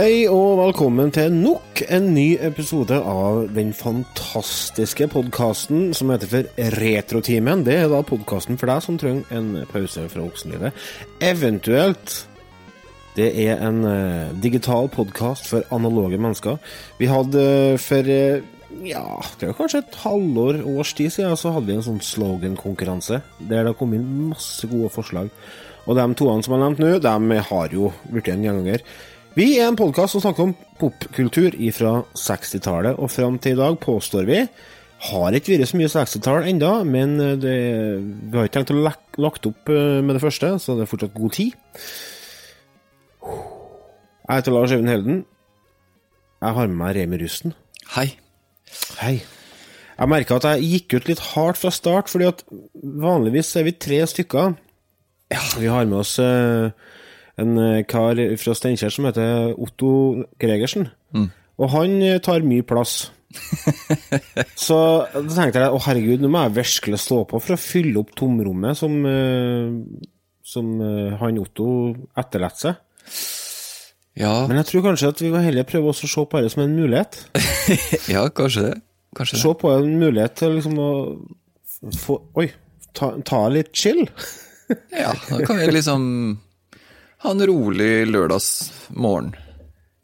Hei og velkommen til nok en ny episode av den fantastiske podkasten som heter for Retrotimen. Det er da podkasten for deg som trenger en pause fra voksenlivet. Eventuelt det er en uh, digital podkast for analoge mennesker. Vi hadde uh, for uh, ja, det er kanskje et halvår, års tid siden, så hadde vi en sånn slogan-konkurranse der det kom inn masse gode forslag. Og de toene som jeg har nevnt nå, de har jo blitt en gjenganger. Vi er en podkast som snakker om popkultur fra 60-tallet og fram til i dag, påstår vi. Har ikke vært så mye 60-tall ennå, men det, vi har ikke tenkt å lagt opp med det første, så det er fortsatt god tid. Jeg heter Lars Øyvind Helden. Jeg har med meg Remi Rusten. Hei. Hei. Jeg merka at jeg gikk ut litt hardt fra start, fordi at vanligvis er vi tre stykker. Ja, Vi har med oss uh, en kar fra Steinkjer som heter Otto Gregersen. Mm. Og han tar mye plass. så da tenkte jeg å herregud, nå må jeg virkelig stå på for å fylle opp tomrommet som, uh, som han Otto etterlater seg. Ja. Men jeg tror kanskje at vi må heller prøve å se på det som en mulighet. ja, kanskje det. Kanskje se på en mulighet til liksom å få Oi, ta, ta litt chill. ja, da kan vi liksom ha en rolig lørdagsmorgen.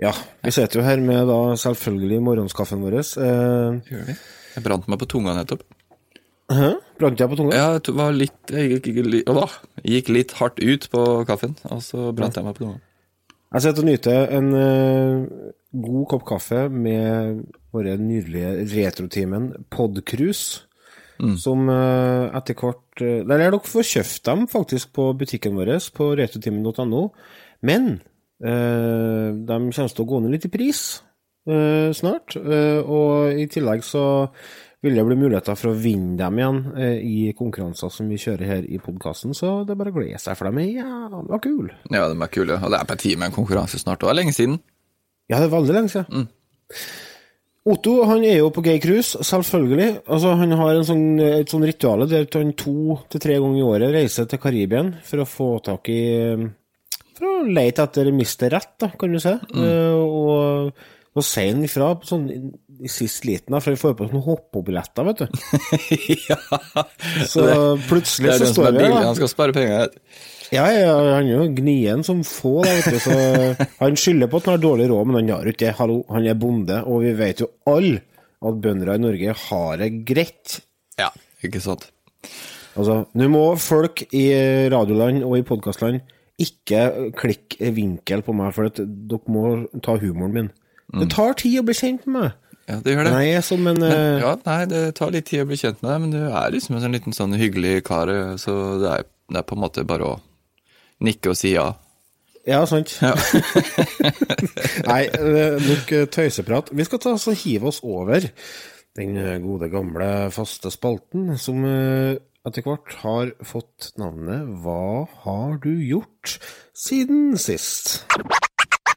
Ja, vi sitter jo her med da selvfølgelig morgenskaffen vår. Eh, Gjør vi? Jeg brant meg på tunga nettopp. Hæ? Brant jeg på tunga? Ja, jeg var litt Jeg gikk, litt, å, gikk litt hardt ut på kaffen, og så brant jeg meg på tunga. Jeg sitter og nyter en uh, god kopp kaffe med våre nydelige retrotimen Podcruise. Mm. Som uh, etter hvert uh, Der er dere får kjøpt dem faktisk på butikken vår på retrotimen.no. Men de kommer til å gå ned litt i pris snart. og i tillegg så vil det bli muligheter for å vinne dem igjen eh, i konkurranser som vi kjører her i podkasten, så det er bare å glede seg, for de er jævla kule. Ja, de er kule, og det er på tide med en konkurranse snart, og det er lenge siden. Ja, det er veldig lenge siden. Mm. Otto han er jo på gay cruise, selvfølgelig. Altså, han har sånn, et sånn ritual der han to til tre ganger i året reiser til Karibia for å få tak i For å lete etter mister Rett, da, kan du si. Mm. Uh, og, og sier han ifra sånn i sist liten, da, for vi får på noen hoppebilletter, vet du. ja. Så det, plutselig så står vi der. Han skal spare penger. Ja, ja, han er jo gnien som få, da, vet du. Så han skylder på at han har dårlig råd, men han har ikke det. Hallo, han er bonde, og vi vet jo alle at bønder i Norge har det greit. Ja, ikke sant. Altså, nå må folk i radioland og i podkastland ikke klikke vinkel på meg, for dere må ta humoren min. Det tar tid å bli kjent med meg. Ja, det gjør det. Nei, som men, men, ja, nei, det tar litt tid å bli kjent med deg, men du er liksom en sånn liten sånn hyggelig kar, så det er, det er, på en måte bare å nikke og si ja. Ja, sant. Ja. nei, nok tøyseprat. Vi skal ta oss og hive oss over den gode, gamle, faste spalten som etter hvert har fått navnet Hva har du gjort siden sist?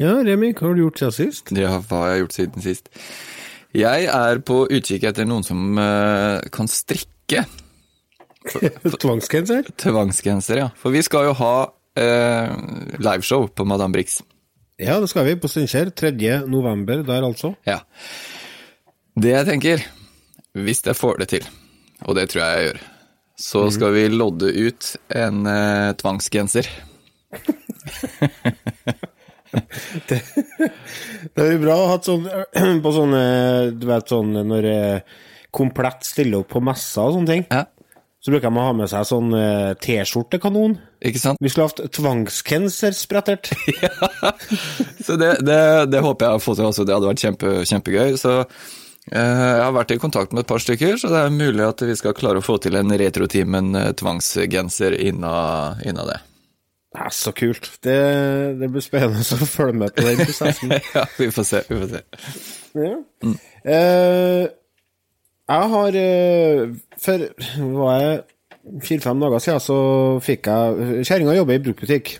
Ja, Remi, hva har du gjort siden sist? Ja, hva har jeg gjort siden sist? Jeg er på utkikk etter noen som uh, kan strikke. Tvangsgenser? Tvangsgenser, ja. For vi skal jo ha uh, liveshow på Madame Brix. Ja, det skal vi. På Steinkjer. 3. november der, altså. Ja. Det jeg tenker, hvis jeg får det til, og det tror jeg jeg gjør, så mhm. skal vi lodde ut en uh, tvangsgenser. det, det er bra å ha sånn på sånne Du vet sånn når komplett stiller opp på messer og sånne ting. Ja. Så bruker de å ha med seg sånn T-skjortekanon. Ikke sant? Vi skulle hatt tvangskenser sprettert. ja. Så det, det, det, håper jeg å få til også. Det hadde vært kjempe, kjempegøy. Så eh, jeg har vært i kontakt med et par stykker, så det er mulig at vi skal klare å få til en Retrotimen tvangsgenser innen, inna det. Det er så kult. Det, det blir spennende å følge med på den prosessen. ja, vi får se. Vi får se. Ja. Eh, jeg har eh, For var jeg fire-fem dager siden, så fikk jeg Kjerringa jobber i bruktbutikk.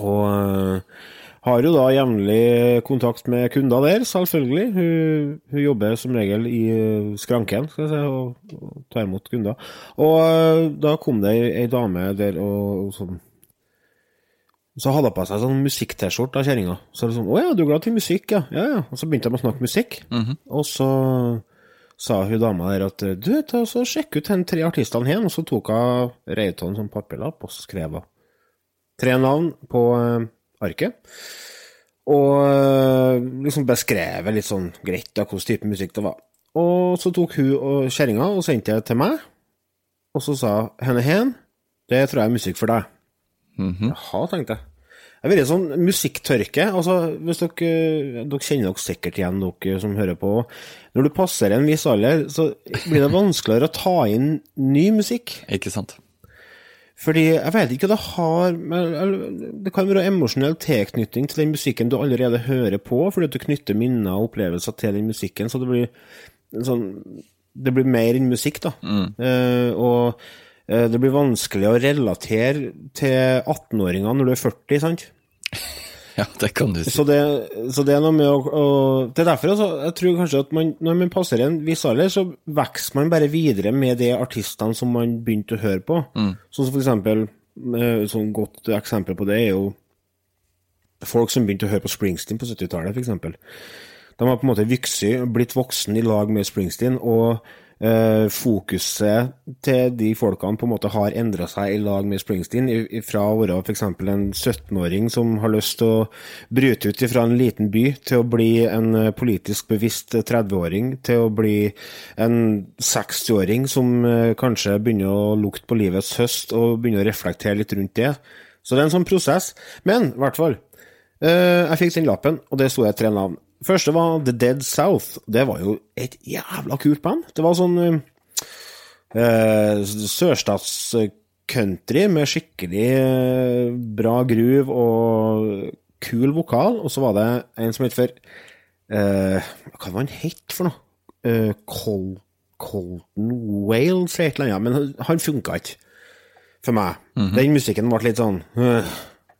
Og eh, har jo da jevnlig kontakt med kunder der, selvfølgelig. Hun, hun jobber som regel i eh, skranken skal jeg si, og, og tar imot kunder. Og da kom det ei dame der og, og sånn så hadde hun på seg sånn musikk-T-skjorte av kjerringa. Så liksom det 'Å ja, du er glad til musikk, ja?' Ja, ja. Og så begynte de å snakke musikk. Og så sa hun dama der at 'Du, ta så sjekk ut de tre artistene her', og så tok hun Reiton som papirlapp, og så skrev hun tre navn på eh, arket. Og eh, liksom beskrevet litt sånn greit da, hvilken type musikk det var. Og så tok hun og kjerringa og sendte det til meg, og så sa henne hen, det tror jeg er musikk for deg. Jaha, tenkte jeg. Det har vært sånn musikktørke. altså hvis dere, dere kjenner dere sikkert igjen, dere som hører på. Når du passerer en viss alder, så blir det vanskeligere å ta inn ny musikk. Ikke sant? Fordi jeg vet ikke hva det har Det kan være emosjonell tilknytning til den musikken du allerede hører på, fordi at du knytter minner og opplevelser til den musikken, så det blir sånn Det blir mer enn musikk, da. Eh, og eh, det blir vanskelig å relatere til 18-åringer når du er 40, sant? Ja, det kan du si. Så det, så det er noe med å, å Det er derfor altså, jeg tror kanskje at man, når man passer en viss alder, så vokser man bare videre med de artistene som man begynte å høre på. Sånn som for eksempel Et Sånn godt eksempel på det er jo folk som begynte å høre på Springsteen på 70-tallet, for eksempel. De har på en måte vokst, blitt voksen i lag med Springsteen, og eh, fokuset til de folkene på en måte har endra seg i lag med Springsteen, fra å være f.eks. en 17-åring som har lyst til å bryte ut fra en liten by, til å bli en eh, politisk bevisst 30-åring, til å bli en 60-åring som eh, kanskje begynner å lukte på livets høst, og begynner å reflektere litt rundt det. Så det er en sånn prosess. Men i hvert fall, Eh, jeg fikk den lappen, og det sto det tre navn. Første var The Dead South. Det var jo et jævla kult band. Det var sånn uh, sørstatscountry med skikkelig eh, bra groove og kul vokal. Og så var det en som het for uh, Hva var han het for noe? Uh, Col Colton Wales eller et eller annet, men han- funka ikke for meg. Den musikken ble litt sånn uh,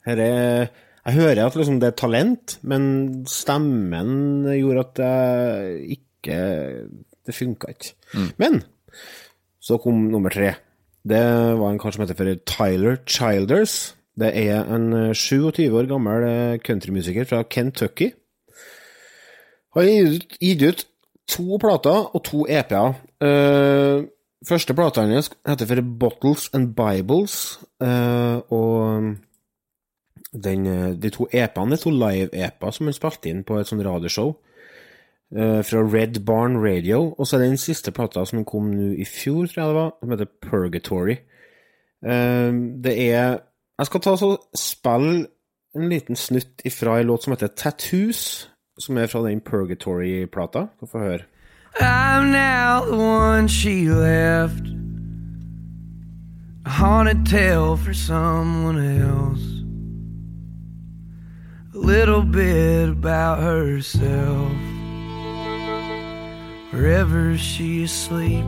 her er, Jeg hører at liksom det er talent, men stemmen gjorde at jeg ikke Det funka ikke. Men så kom nummer tre. Det var en kar som heter for Tyler Childers. Det er en eh, 27 år gammel eh, countrymusiker fra Kentucky. Han har gitt ut- to plater og to EP-er. Eh, første plata hans heter for Bottles and Bibles, eh, og den, eh, de to EP-ene er to live-EP-er som han spilte inn på et sånt radioshow eh, fra Red Barn Radio. Og så er det den siste plata som kom nå i fjor, tror jeg det var, som heter Purgatory. Eh, det er Jeg skal ta så spille en liten snutt ifra en låt som heter Tattoos, som er fra den Purgatory-plata. Du får høre. I'm now the one she left. A haunted tale for someone else. Little bit about herself. Wherever she is sleeping.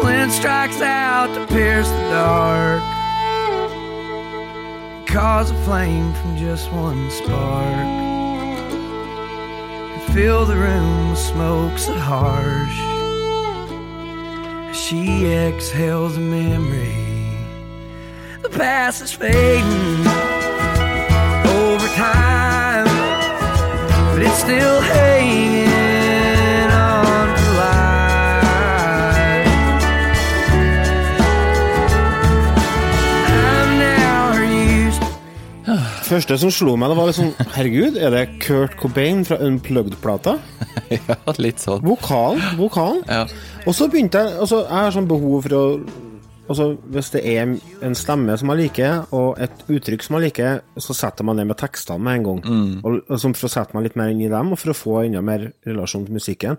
Flint strikes out to pierce the dark. Cause a flame from just one spark fill the room with smoke so harsh. She exhales a memory. The past is fading still hanging on to life. I'm now used Første som slo meg, det var litt sånn Herregud, er det Kurt Cobain fra Unplugged-plata? Ja, litt sånn. Vokalen, vokalen. Ja. Og så begynte jeg altså, Jeg har sånn behov for å Altså, Hvis det er en stemme som jeg liker, og et uttrykk som jeg liker, så setter man det med tekstene med en gang. Og, og sånn For å sette meg litt mer inn i dem, og for å få enda mer relasjon til musikken.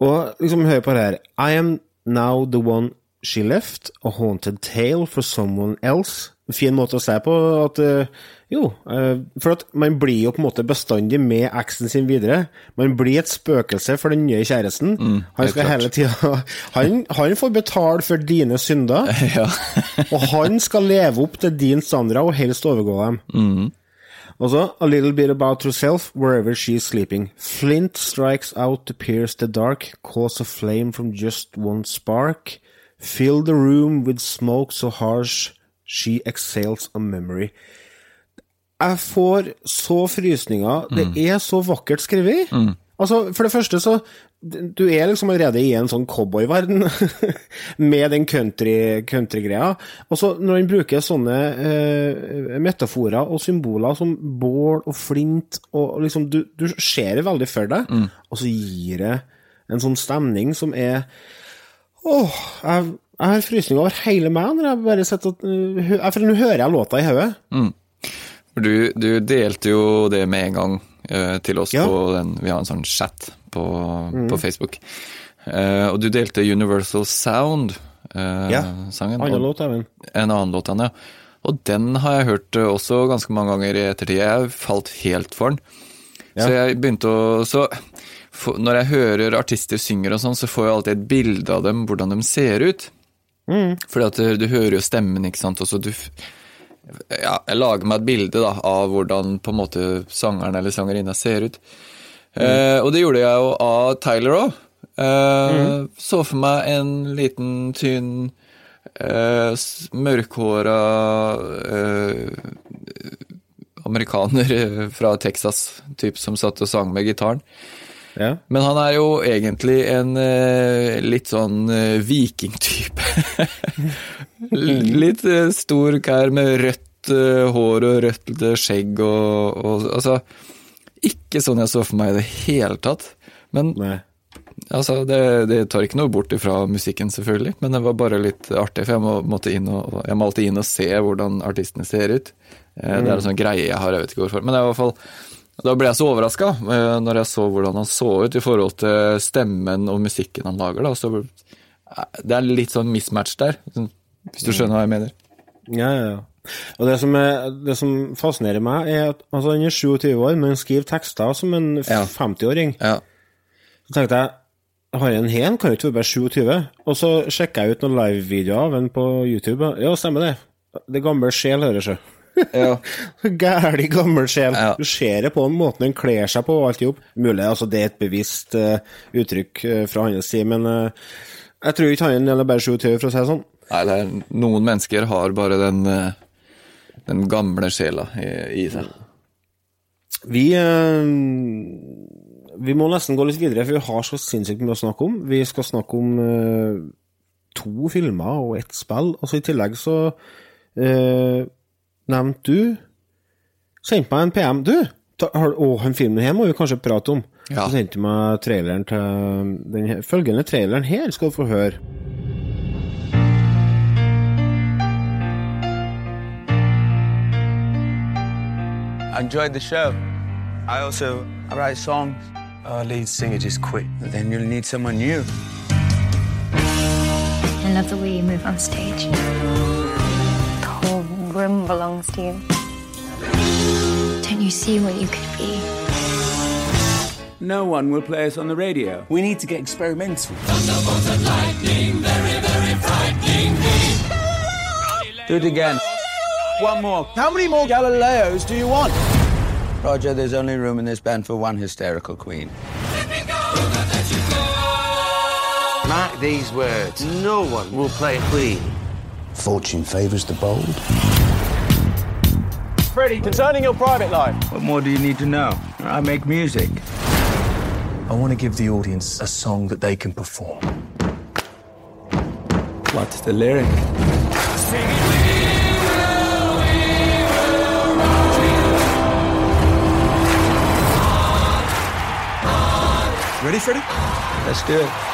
Og liksom hør på det her. I am now the one she left, a haunted tale for someone else. Fin måte å se på at eh, Jo, eh, for at man blir jo på en måte bestandig med eksen sin videre. Man blir et spøkelse for den nye kjæresten. han skal hele tida han, han får betale for dine synder, Ja. og han skal leve opp til din standard og helst overgå dem. Og så, a little bit about herself, wherever she's sleeping. Flint strikes out to pierce the dark, cause a flame from just one spark. Fill the room with smoke so harsh, she exhales a memory. Jeg får så frysninger. Det er så vakkert skrevet. Altså, for det første så Du er liksom allerede i en sånn cowboyverden med den country- country-greia. og så når han bruker sånne eh, metaforer og symboler som bål og flint og, og liksom Du, du ser det veldig for deg, og så gir det en sånn stemning som er Åh, jeg, jeg har frysninger over hele meg når jeg bare sitter og jeg- For nå hører jeg låta i hodet. For Du, du delte jo det med en gang uh, til oss Ja. på den Vi har en sånn chat på, på Facebook. Uh, og du delte Universal Sound-sangen. Ja. Annen låt, Even. En annen låt, ja. Og den har jeg hørt eh, også ganske mange ganger i ettertid. Jeg falt helt for den. Så jeg begynte å Så for, når jeg hører artister synger og sånn, så får jeg alltid et bilde av dem, hvordan de ser ut. Fordi at du, du hører jo stemmen, ikke sant. Og så du ja, jeg lager meg et bilde da, av hvordan på en måte sangeren eller sangerinna ser ut. Eh, og det gjorde jeg jo av Tyler òg. Eh, Så for meg en liten, tynn, eh, mørkhåra eh, amerikaner eh, fra Texas, typ, som satt og sang med gitaren. Ja. Men han er jo egentlig en eh, litt sånn eh, vikingtype. litt eh, stor kær med rødt eh, hår og rødt skjegg og, og Altså, ikke sånn jeg så for meg i det hele tatt. Men Nei. altså, det, det tar ikke noe bort ifra musikken, selvfølgelig. Men det var bare litt artig, for jeg, må, måtte inn og, jeg må alltid inn og se hvordan artistene ser ut. Mm. Det er en sånn greie jeg har, jeg vet ikke hvorfor. Men det er i hvert fall da ble jeg så overraska når jeg så hvordan han så ut i forhold til stemmen og musikken han lager. Da. Så det er litt sånn mismatch der, hvis du skjønner hva jeg mener. Ja, ja, ja. Og det som, er, det som fascinerer meg, er at altså, han er 27 år, men han skriver tekster som en Ja. 50-åring. Ja. Så tenkte jeg Harry Hen kan jo ikke være bare 27. Og så sjekka jeg ut noen livevideoer av ham på YouTube. Ja, stemmer det. Det gamle sjel, hører seg. Ja. Gæli gammel sjel. Ja. Du ser det på den måten han kler seg på og alt i hop. Mulig altså, det er et bevisst uh, uttrykk uh, fra hans side, men uh, jeg tror ikke han er bare 27, for å si det sånn. Nei, det er, noen mennesker har bare den, den gamle sjela i, i seg. Vi Vi må nesten gå litt videre, for vi har så sinnssykt mye å snakke om. Vi skal snakke om uh, to filmer og ett spill. Altså I tillegg så eh, nevnte du Sendte meg en PM. Du! Ta, har, å, den filmen her må vi kanskje prate om. Ja. Så sendte du meg traileren til den her, følgende traileren her, skal du få høre. I enjoyed the show. I also I write songs. Our lead singer just quit. Then you'll need someone new. I love the way you move on stage. The whole room belongs to you. Don't you see what you could be? No one will play us on the radio. We need to get experimental. Do it again. One more. How many more Galileos do you want? Roger, there's only room in this band for one hysterical queen. Mark these words. No one will play a queen. Fortune favours the bold. Freddie, concerning your private life. What more do you need to know? I make music. I want to give the audience a song that they can perform. What's the lyric? Ready, Freddie? Let's do it.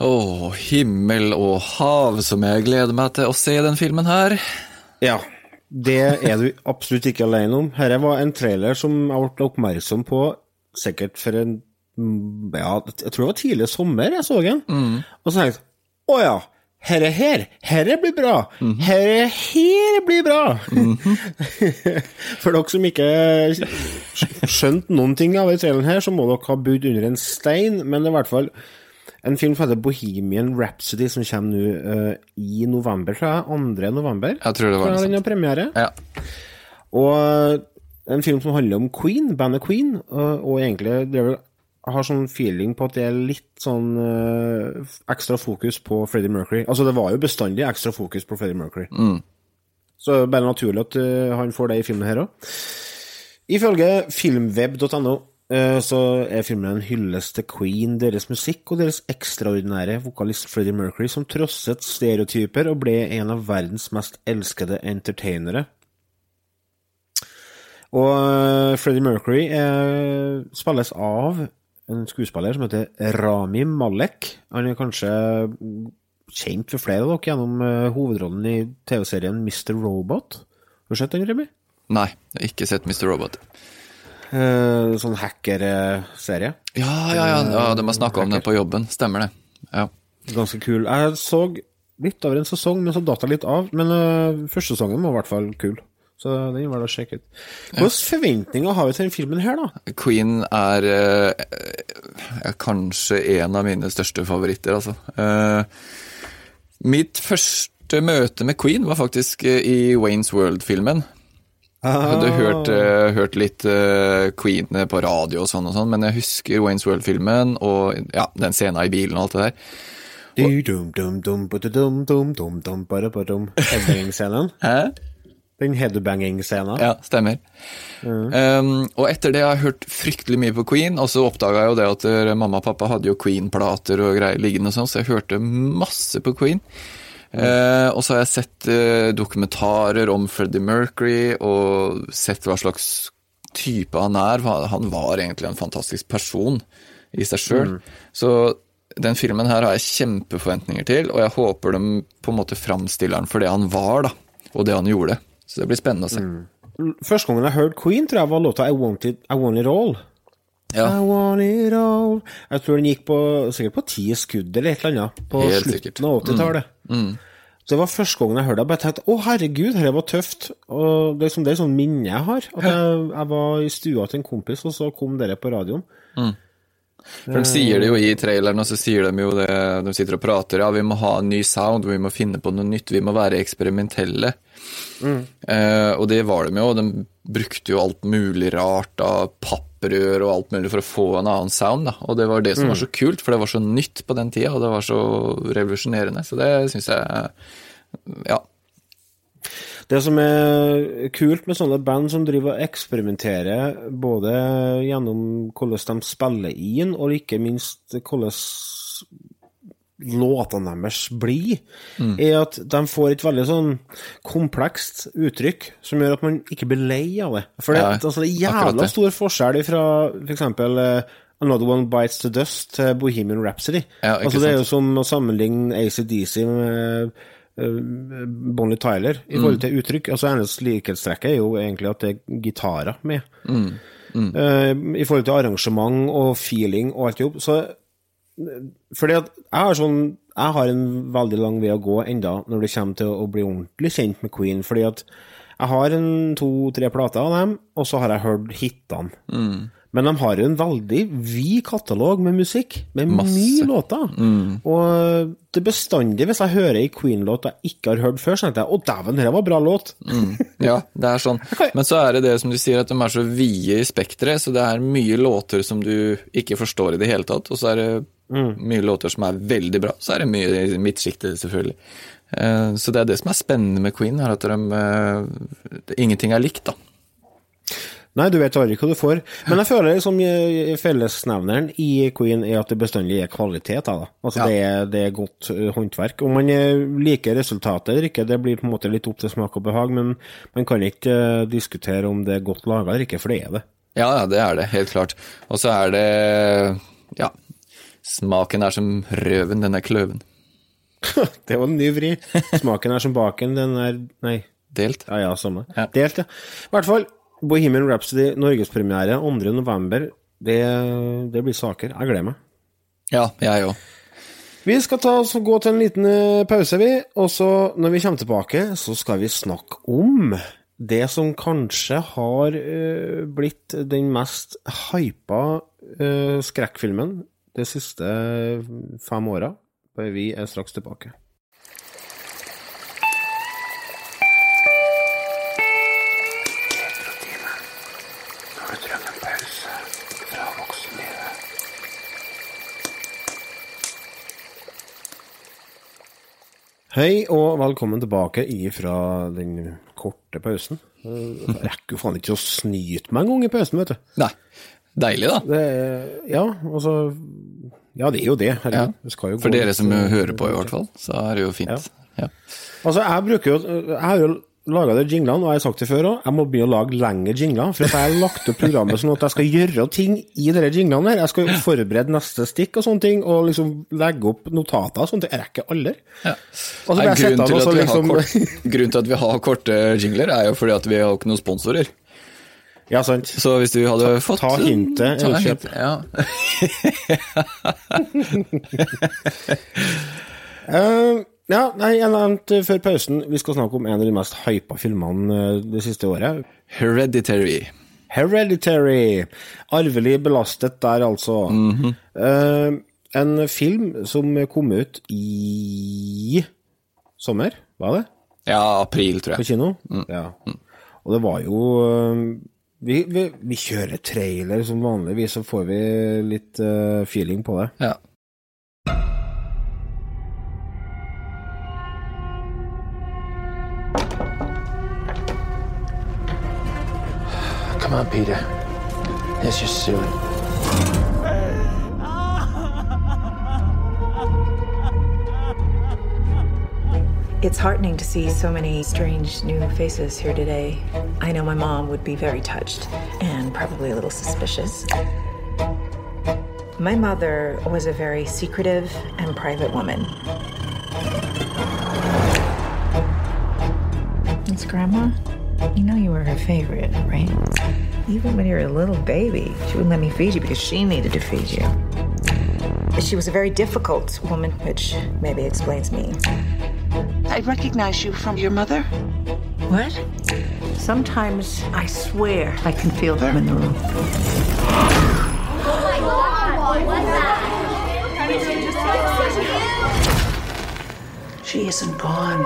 Å, himmel og hav, som jeg gleder meg til å se den filmen her. Ja, det er du absolutt ikke alene om. Dette var en trailer som jeg ble oppmerksom på sikkert for en ja, jeg tror det var tidlig sommer jeg så den. Og så tenkte jeg å ja, herre her, herre blir bra. Herre her blir bra. For dere som ikke skjønte noen ting av den traileren her, så må dere ha bodd under en stein, men det er i hvert fall en film som heter Bohemian Rhapsody, som kommer nå uh, i november, tror jeg. 2. november. Jeg tror det var det. den har premiere. Ja. Og eh, en film som handler om Queen, bandet Queen, og, og egentlig det vel- har sånn feeling på at det er litt sånn uh, ekstra fokus på Freddie Mercury. Altså, det var jo bestandig ekstra fokus på Freddie Mercury. Så det er bare naturlig at uh, han får det i filmen her òg. Ifølge filmweb.no eh, så er filmen en hyllest til Queen, deres musikk og deres ekstraordinære vokalist Freddie Mercury, som trosset stereotyper og ble en av verdens mest elskede entertainere. Og eh, Freddie Mercury er, spilles av en skuespiller som heter Rami Malek. Han er kanskje kjent for flere av dere gjennom eh, hovedrollen i TV-serien Mr. Robot. Har du sett den, Remi? Nei, jeg har ikke sett Mr. Robot. Eh, sånn hackerserie. Ja, ja, ja, ja de har snakka om det på jobben. Stemmer det. Ja. Ganske kul. Jeg så litt over en sesong, men så datt jeg litt av. Men uh, første sesongen var i hvert fall kul. Så den var da å sjekke ut. Hvilke forventninger har vi til den filmen her, da? Queen er uh, er kanskje en av mine største favoritter, altså. Uh, mitt første møte med Queen var faktisk i Waynes World-filmen. Hadde hørt, eh, hørt litt eh, Queen på radio og sånn og sånn, men jeg husker Waynes World-filmen og ja, den scenen i bilen og alt det der. Headbanging-scenen. Den headbanging-scenen. Ja, stemmer. Um, og etter det har jeg hørt fryktelig mye på Queen, og så oppdaga jeg jo det at eh, mamma og pappa hadde jo Queen-plater og greier liggende og sånn, så jeg hørte masse på Queen. Eh, og så har jeg sett eh, dokumentarer om Freddie Mercury og sett hva slags type han er. Han var egentlig en fantastisk person i seg sjøl. Så den filmen her har jeg kjempeforventninger til, og jeg håper de på en måte framstiller han for det han var, da, og det han gjorde. Så det blir spennende å se. Første gangen jeg hørte Queen, tror jeg var låta I Want It, I want it All. Ja. I want it all Jeg tror den gikk på sikkert på ti skudd eller et eller annet på Helt slutten sikkert. av 80-tallet. Så det var første gangen jeg hørte det. Jeg bare tenkte å herregud, dette var tøft. Og det er sånn, det er sånn minne jeg har. At jeg, jeg var i stua til en kompis, og så kom dere på radioen. For de sier det jo i traileren, og så sier de jo det De sitter og prater, ja, vi må ha en ny sound, vi må finne på noe nytt, vi må være eksperimentelle. Eh, og det var de jo, og de brukte jo alt mulig rart av papprør og alt mulig for å få en annen sound, da. Og det var det som var så kult, for det var så nytt på den tida, og det var så revolusjonerende. Så det syns jeg Ja. Det som er kult med sånne band som driver og eksperimenterer, både gjennom hvordan de spiller inn, og ikke minst hvordan låtene deres blir, er at de får et veldig sånn komplekst uttrykk som gjør at man ikke blir lei av det. For det, Ja, altså, det er jævla det. stor forskjell fra for eksempel eh, Another One Bites The Dust til Bohemian Rhapsody. Ja, altså, det er jo som å sammenligne ACDC med eh, Bonnie Tyler i forhold til uttrykk. Altså Hennes likhetstrekk er jo egentlig at det er gitarer med. Eh, I forhold til arrangement og feeling og alt jobb. Så fordi at jeg har sånn Jeg har en veldig lang vei å gå enda når det kommer til å bli ordentlig kjent med Queen. Fordi at jeg har en to-tre plater av dem, og så har jeg hørt hitene. Men de har jo en veldig vid katalog med musikk, med Masse. mye låter. Og det bestandig, hvis jeg hører ei Queen-låt jeg ikke har hørt før, så tenker jeg å dæven, dette var bra låt. Ja, det er sånn. Men så er det det som du sier, at de er så vide i spekteret, så det er mye låter som du ikke forstår i det hele tatt, og så er det mye låter som er veldig bra, så er det mye i midtsjiktet, selvfølgelig. Uh, Så det er det som er spennende med Queen, er at de, eh, ingenting er likt, da. Nei, du vet aldri hva du får. Men jeg føler liksom eh, fellesnevneren i Queen er at det bestandig er kvalitet. Da. Altså Ja. det, er, det er godt håndverk. Om man liker resultatet eller ikke, det blir på en måte litt opp til smak og behag, men man kan ikke diskutere om det er godt laga eller ikke, for det er det. Ja, ja, det er det, helt klart. Og så er det Ja. Smaken er som røven, den er kløven. Det var en ny vri. Smaken er som baken, den er Nei. Delt. Ja, ja, samme. Ja. Delt, ja. I hvert fall, Bohemian Rhapsody norgespremiere 2. november. Det, det blir saker. Jeg gleder meg. Ja, jeg òg. Vi skal ta oss og gå til en liten eh, pause, vi. Og så, når vi kommer tilbake, så skal vi snakke om det som kanskje har uh, blitt den mest hypa uh, skrekkfilmen de siste fem åra. Vi er straks tilbake. Hei og velkommen tilbake ifra den korte pausen. Jeg rekker jo faen ikke å snyte meg engang i pausen, vet du. Nei. Deilig, da. Det er, ja, altså Ja, det er jo det. Ja. Det skal jo For dere som litt, hører på, i hvert fall, så er det jo fint. Ja. Altså, jeg bruker jo Jeg har jo laga de jinglene, og jeg har sagt det før òg, jeg må begynne å lage lengre jingler. For jeg har lagt opp programmet sånn at jeg skal gjøre ting i de jinglene her. Jeg skal forberede neste stikk og sånne ting, og liksom legge opp notater og sånne ting. Jeg rekker aldri. Ja. Altså, Nei, grunnen, til liksom kort, grunnen til at vi har korte jingler, er jo fordi at vi har ikke noen sponsorer. Ja, sant. Så hvis du hadde fått ta hintet, ta hintet, Ja. uh, ja, nei, jeg nevnte før pausen vi skal snakke om en av de mest hypa filmene eh, det siste året. Hereditary. Hereditary. Arvelig belastet der, altså. Mm -hmm. uh, en film som kom ut i sommer, var det? Ja, april, tror jeg. På kino? kino? Ja. Og det var jo eh, vi, vi, vi kjører trailer som vanligvis, så får vi litt uh, feeling på det. Ja. Come on, Peter. It's your suit. It's heartening to see so many strange new faces here today. I know my mom would be very touched and probably a little suspicious. My mother was a very secretive and private woman. It's Grandma, you know you were her favorite, right? Even when you were a little baby, she wouldn't let me feed you because she needed to feed you. She was a very difficult woman, which maybe explains me. I recognize you from your mother. What? Sometimes I swear I can feel them in the room. Oh my God. She isn't gone.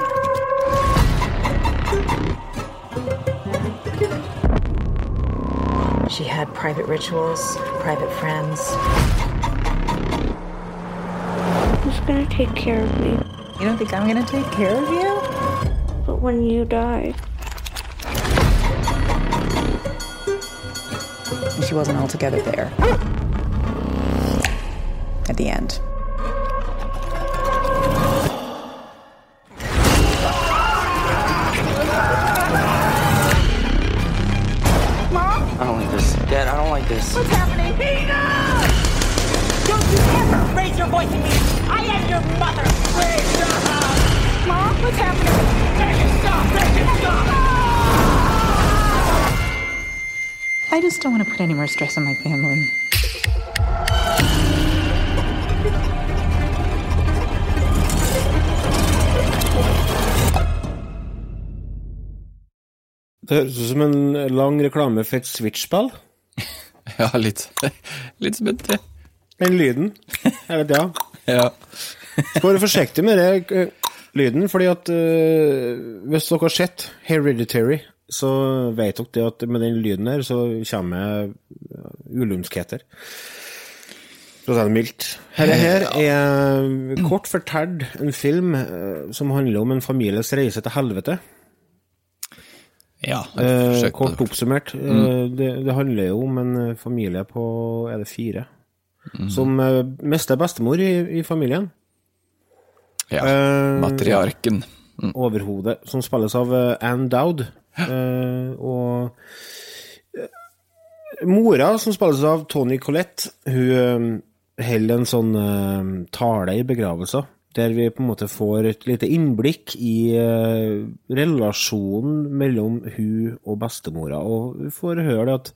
She had private rituals, private friends. Who's gonna take care of me? You don't think I'm gonna take care of you? But when you die, she wasn't altogether there. At the end. I just don't want to put any more stress on my family. Det høres ut som en lang reklame for et Switch-spill. Ja, litt, litt spent, jeg. Den lyden. Jeg vet, ja. Ja. Skal være forsiktig med det eh, lyden, fordi at uh, hvis dere har sett Hereditary, så vet dere det at med den lyden her, så kommer ulumskheter. For å si det mildt. Dette her er kort fortalt en film eh, som handler om en families reise til helvete. Ja, Eh, kort oppsummert. Mm. Eh, det, det handler jo om en eh, familie på Er det fire? Mm. Som eh, mister bestemor i, i familien. Ja, matriarken. Mm. Overhodet. Som spilles av Anne Ann Dowd. Eh, og eh, mora, som spilles av Tony Collette, hun eh, holder en sånn uh, tale i begravelser. Der vi på en måte får et lite innblikk i uh, relasjonen mellom hun og bestemora. Og vi får høre at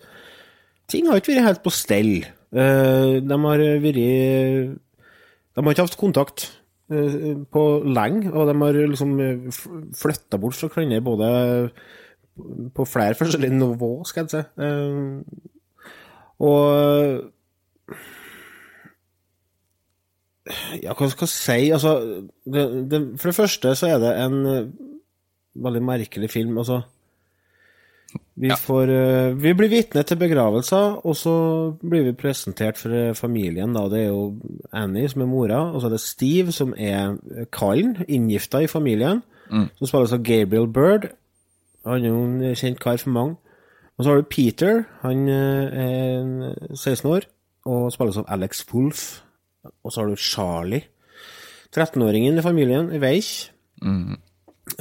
ting har ikke vært helt på stell. Uh, de har vært De har ikke hatt kontakt på lenge, og de har liksom flytta bort fra hverandre både på flere forskjellige nivå, skal jeg si. Eh, og Ja, hva skal jeg si? Altså, det, det, for det første så er det en eh, veldig merkelig film. Altså, vi får eh, Vi blir vitne til begravelser, og så blir vi presentert for familien. Da. Det er jo Annie som er mora, og så er det Steve som er kallen, inngifta i familien, Mm. som spilles av Gabriel Bird. Han er jo en kjent kar for mange. Og så har du Peter, han eh, er en 16 år, og spilles av Alex Wolff. Og så har du Charlie, 13-åringen i familien, i Weich, Mm.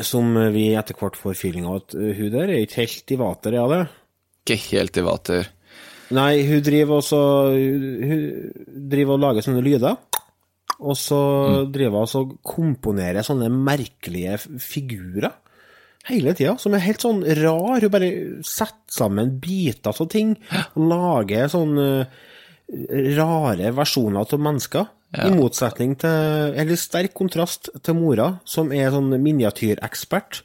som vi etter hvert får feeling av at uh, hun der er ikke helt i vater, ja det? Ikke helt i vater. Nei, hun driver også Hun driver og lager sånne lyder. Og så driver hun og komponerer sånne merkelige figurer hele tida, som er helt sånn rar. Hun bare setter sammen biter av ting og lager sånne rare versjoner av mennesker. I motsetning til Eller sterk kontrast til mora, som er sånn miniatyrekspert.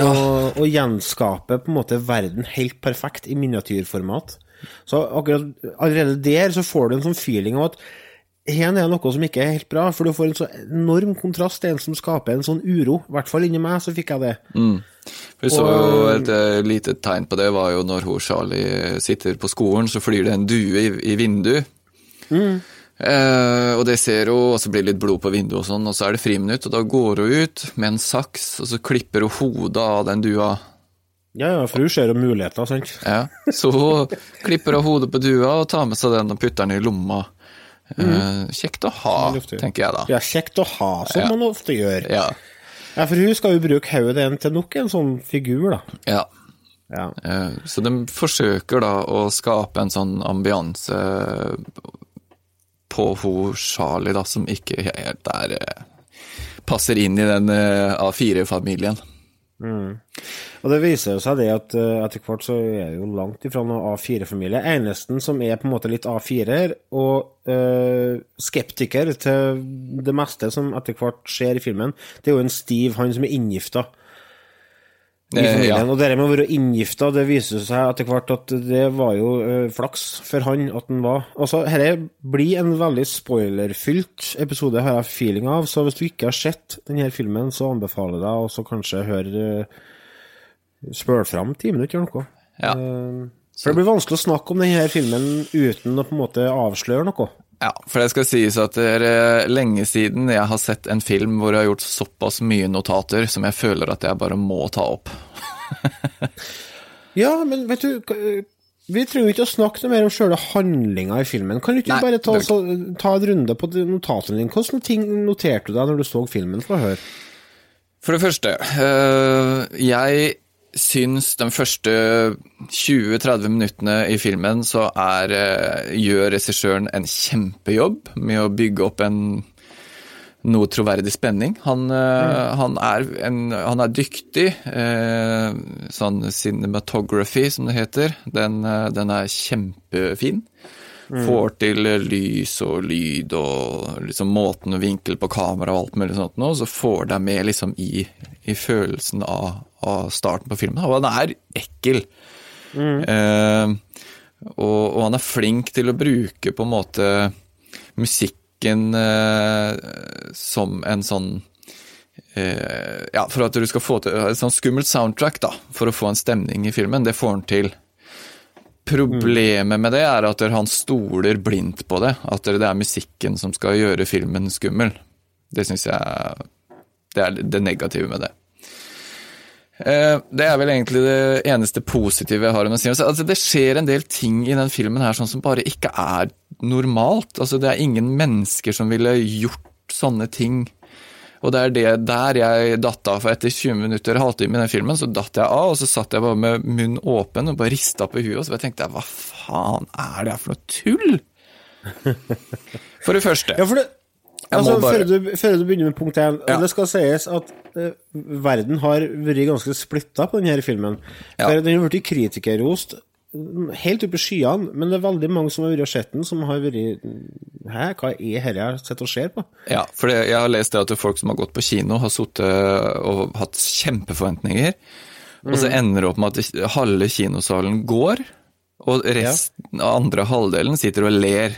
Og, og gjenskaper på en måte verden helt perfekt i miniatyrformat. Så akkurat allerede der så får du en sånn feeling av at her er noe som ikke er helt bra, for du får en så enorm kontrast til en som skaper en sånn uro. I hvert fall inni meg så fikk jeg det. Mm. Vi så Og- jo et eh, lite tegn på det, var jo når hun Charlie sitter på skolen, så flyr det en due i, i vinduet. Eh, og det ser hun, og så blir det litt blod på vinduet og sånn, og så er det friminutt, og da går hun ut med en saks, og så klipper hun hodet av den dua. Ja, ja, for hun ser jo muligheter, sant? Ja, så hun klipper av hodet på dua og tar med seg den og putter den i lomma. Eh, kjekt å ha, tenker jeg da. Ja, kjekt å ha, som Ja. man ofte gjør. Ja. Ja, for hun skal jo bruke hodet den til nok en sånn figur, da. Ja. Ja. Eh, Så de forsøker da å skape en sånn ambianse på hun Charlie, da, som ikke helt er eh, Passer inn i den eh, A4-familien. Mm. Og det viser seg det at eh, etter hvert så er det jo langt ifra noen A4-familie. Eneste som er på en måte litt A4-er, og eh, skeptiker til det meste som etter hvert skjer i filmen, det er jo en Steve, han som er inngifta i Eh, familien. ja. Og det med å være inngifta, det viser seg etter hvert at det var jo eh, flaks for han at han var Altså, dette blir en veldig spoilerfylt episode, har jeg feeling av, så hvis du ikke har sett denne filmen, så anbefaler jeg deg også kanskje høre uh, Spøl fram ti minutter eller noe. Ja. Eh, for det blir vanskelig å snakke om denne filmen uten å på en måte avsløre noe. Ja, for det skal sies at det er eh, lenge siden jeg har sett en film hvor jeg har gjort såpass mye notater som jeg føler at jeg bare må ta opp. Ja, men vet du Vi trenger ikke å snakke noe mer om sjøle handlinga i filmen. Kan du ikke Nei, bare ta, så, ta en runde på de notatene dine? Hvilke ting noterte du deg når du så filmen? Få høre. For det første, jeg syns de første 20-30 minuttene i filmen så er, øh, gjør regissøren en kjempejobb med å bygge opp en noe troverdig spenning. Han, mm. han, er, en, han er dyktig. Eh, sånn cinematography, som det heter. Den, øh, den er kjempefin. Mm. Får til lys og lyd og liksom måten og vinkel på kamera og alt mulig sånt nå, så får deg med liksom i, i følelsen av, av starten på filmen. Og han er ekkel. Eh, og, og han er flink til å bruke på en måte musikken eh, som en sånn eh, Ja, for at du skal få til et sånn skummelt soundtrack, da, for å få en stemning i filmen. Det får han til. Problemet med det er at han stoler blindt på det. At det er musikken som skal gjøre filmen skummel. Det syns jeg Det er det negative med det. Eh, Det er vel egentlig det eneste positive jeg har om å si. Altså, det skjer en del ting i den filmen her sånn som bare ikke er normalt. Altså, det er ingen mennesker som ville gjort sånne ting. Og det er det der jeg datt av, for etter 20 minutter, halvtime i den filmen, så datt jeg av, og så satt jeg bare med munnen åpen og bare rista på huet, og så bare tenkte jeg hva faen er det her for noe tull? For det første. Ja, for det, Jeg må altså, bare- før, du, før du begynner med punkt én, Ja. det skal sies at uh, verden har vært ganske splitta på denne filmen. Ja. Den har blitt kritikerrost helt oppe i skyene, men det er veldig mange som har vært og sett den, som har vært Hæ, hva er dette jeg sitter og ser på? Ja, for det, jeg har lest det at folk som har gått på kino, har sittet og hatt kjempeforventninger, og så ender det opp med at halve kinosalen går, og resten av andre halvdelen sitter og ler.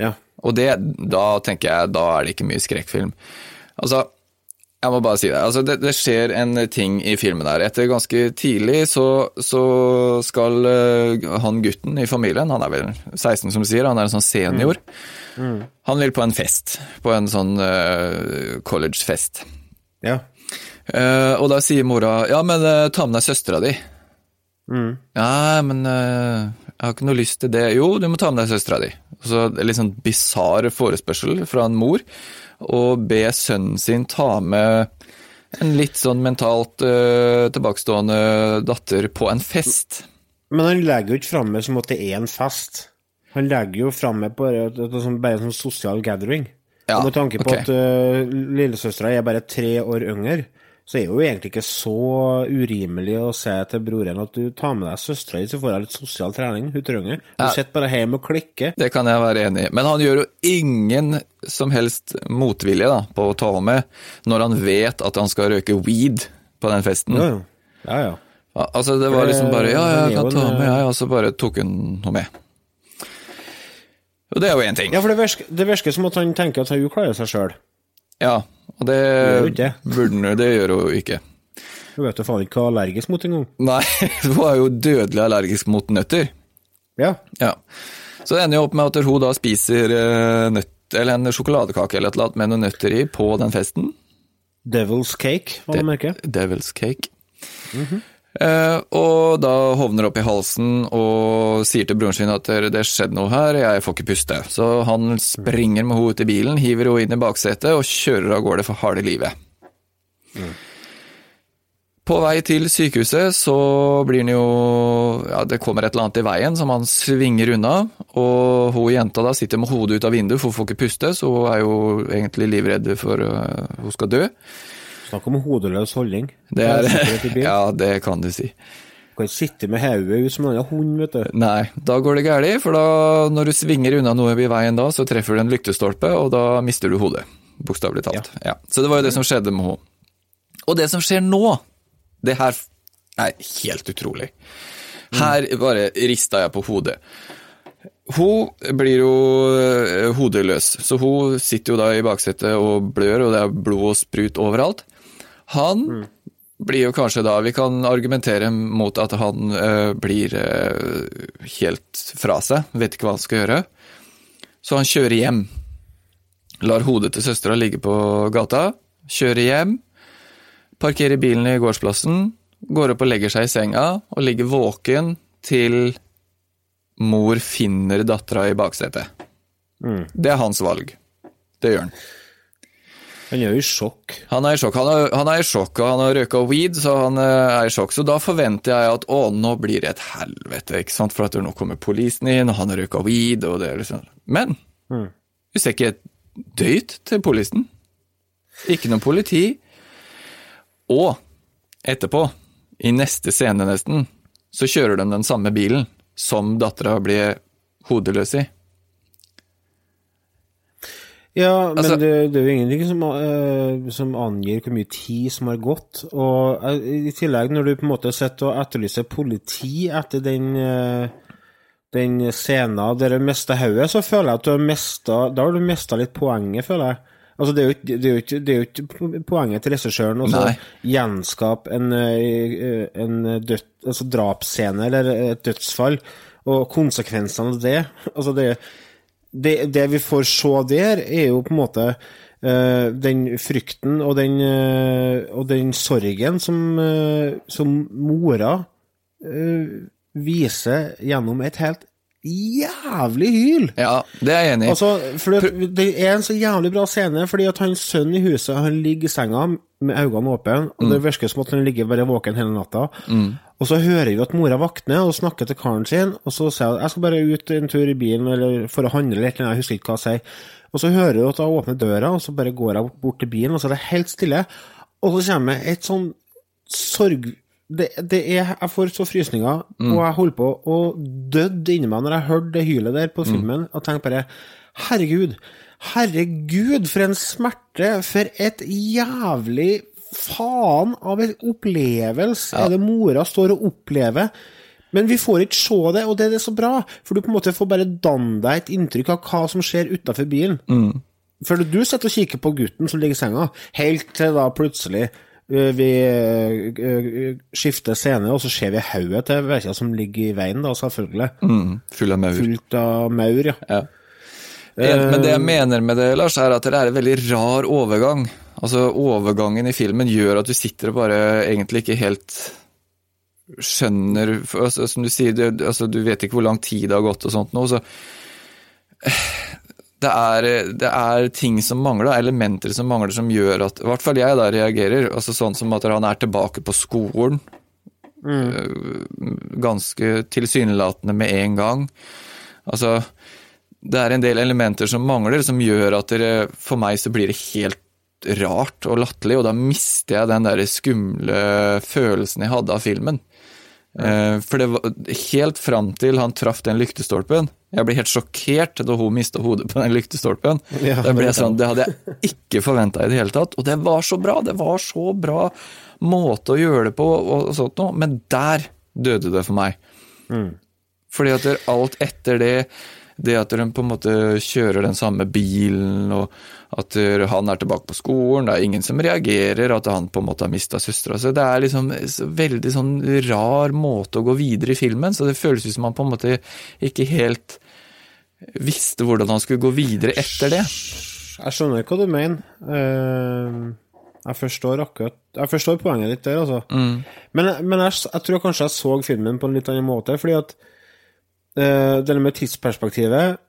Ja. Og det, da tenker jeg, da er det ikke mye skrekkfilm. Altså, jeg må bare si det. Altså, det, det skjer en ting i filmen her. Etter ganske tidlig så, så skal uh, han gutten i familien, han er vel 16 som sier, han er en sånn senior, han vil på en fest. På en sånn uh, college-fest. Ja. Uh, og da sier mora ja, men uh, ta med deg søstera di. Ja, men jeg har ikke noe lyst til det. Jo, du må ta med deg søstera di. Så litt sånn bisarr forespørsel fra en mor å be sønnen sin ta med en litt sånn mentalt uh, tilbakestående datter på en fest. Men han legger jo ikke fram som at det er en fest. Han legger jo fram det bare, sånn- bare en sånn sosial gathering. Ja, og med tanke på okay. at uh, lillesøstera er bare tre år yngre, så er det jo egentlig ikke så urimelig å si til broren at du tar med deg søstera di, så får hun litt sosial trening. Hun trenger det. Ja. sitter bare hjemme og klikker. Det kan jeg være enig i. Men han gjør jo ingen som helst motvilje da, på å ta med når han vet at han skal røyke weed på den festen. Ja, ja. ja, altså det var liksom bare Ja, jeg kan ta med, jeg. Og så bare tok hun noe med. Og det er jo én ting. Ja, for det virker, det virker som at han tenker at hun klarer seg sjøl. Ja, og det det. burde hun jo, det gjør hun ikke. Hun vet jo faen ikke hva hun er allergisk mot engang. Nei, hun er jo dødelig allergisk mot nøtter. Ja. Ja. Så det ender jo opp med at hun da spiser eh, nøtt, eller en sjokoladekake eller et eller annet med noen nøtter i på den festen. Devil's cake, hva du merket. Devil's cake. Eh, og da hovner opp i halsen og sier til broren sin at det skjedde noe her, jeg får ikke puste. Så han springer med henne ut i bilen, hiver henne inn i baksetet og kjører av gårde for harde livet. På vei til sykehuset så blir han jo Ja, det kommer et eller annet i veien som han svinger unna, og hun jenta da sitter med hodet ut av vinduet, for hun får ikke puste, så hun er jo egentlig livredd for uh, hun skal dø. Snakk om hodeløs holdning. Det er, ja, det kan du si. Du kan ikke sitte med hodet ut som en hund, vet du. Nei, da går det galt, for da, når du svinger unna noe i veien da, så treffer du en lyktestolpe, og da mister du hodet. Bokstavelig talt. Ja. Så det var jo det som skjedde med henne. Og det som skjer nå, det her er helt utrolig. Her bare rista jeg på hodet. Hun blir jo eh, hodeløs, så hun sitter jo da i baksetet og blør, og det er blod og sprut overalt. Han blir jo kanskje da Vi kan argumentere mot at han eh, blir eh, helt fra seg, vet ikke hva han skal gjøre. Så han kjører hjem. Lar hodet til søstera ligge på gata, kjører hjem, parkerer bilen i gårdsplassen, går opp og legger seg i senga og ligger våken til mor finner dattera i baksetet. Det er hans valg. Det gjør han. Han er jo i sjokk. Han er i sjokk, han er, han er i sjokk, og han har røyka weed, så han eh, er i sjokk. Så da forventer jeg at å, nå blir det et helvete, ikke sant, for at nå kommer politien inn, og han har røyka weed, og det liksom Men du ser ikke et døyt til politien. Ikke noe politi. Og etterpå, i neste scene nesten, så kjører de den samme bilen som dattera blir hodeløs i. Ja, men Altså- det, det er jo ingenting som, uh, som angir hvor mye tid som har gått. Og uh, i tillegg, når du på en måte sitter og etterlyser politi etter den, uh, den scenen der du mista hodet, så føler jeg at du har mista Da har du mista litt poenget, føler jeg. Altså, det er jo ikke, det er jo ikke, det er jo ikke poenget til regissøren å gjenskape en, en død, altså drapsscene eller et dødsfall, og konsekvensene av det. Altså, det det, det vi får se der, er jo på en måte uh, den frykten og den, uh, og den sorgen som, uh, som mora viser gjennom et helt jævlig hyl. Ja, det er jeg enig i. Altså, det, det er en så jævlig bra scene, fordi at hans sønn i huset han ligger i senga med øynene åpne, og det virker som at han ligger bare våken hele natta. Mm. Og så hører vi at mora våkner og snakker til karen sin, og så sier hun jeg skal bare ut en tur i bilen eller for å handle eller noe, jeg husker ikke hva hun sier. Og så hører hun at hun åpner døra, og så bare går hun bort til bilen, og så er det helt stille. Og så kommer et sånn sorg... Det, det er, jeg får så frysninger, Mm. og jeg holdt på å døde inni meg når jeg hørte det hylet der på filmen, og tenkte bare Herregud, herregud, for en smerte, for et jævlig faen av en opplevelse er det mora står og opplever. Men vi får ikke se det, og det er det så bra, for du på en måte får bare danne deg et inntrykk av hva som skjer utafor bilen. Mm. For du sitter og kikker på gutten som ligger i senga, helt til da plutselig vi ø, ø, skifter scene, og så ser vi hodet til Veikja som ligger i veien, da, selvfølgelig. Mm, full av maur. Fullt av maur, ja. Ja. Men det jeg mener med det, Lars, er at det er en veldig rar overgang. Altså, overgangen i filmen gjør at du sitter og bare egentlig ikke helt skjønner altså, Som du sier, du, altså, du vet ikke hvor lang tid det har gått og sånt nå, så det er, det er ting som mangler, elementer som mangler, som gjør at I hvert fall jeg da reagerer. altså Sånn som at han er tilbake på skolen. Mm. Ganske tilsynelatende med en gang. Altså Det er en del elementer som mangler, som gjør at det, for meg så blir det helt rart og latterlig, og da mister jeg den der skumle følelsen jeg hadde av filmen. Mm. For det var helt fram til han traff den lyktestolpen. Jeg ble helt sjokkert da hun mista hodet på den lyktestolpen. Ja, det- sånn, Det hadde jeg ikke forventa i det hele tatt. Og det var så bra! Det var så bra måte å gjøre det på, og sånt noe. Men der døde det for meg. Fordi at alt etter det det at de på en måte kjører den samme bilen, og at han er tilbake på skolen, det er ingen som reagerer, at han på en måte har mista søstera. Så det er liksom så veldig sånn rar måte å gå videre i filmen, så det føles ut som han på en måte ikke helt visste hvordan han skulle gå videre etter det. Jeg skjønner hva du mener. Eh, jeg forstår akkurat Jeg forstår poenget ditt der, altså. Men, men jeg, jeg tror kanskje jeg så filmen på en litt annen måte, fordi at uh, det med tidsperspektivet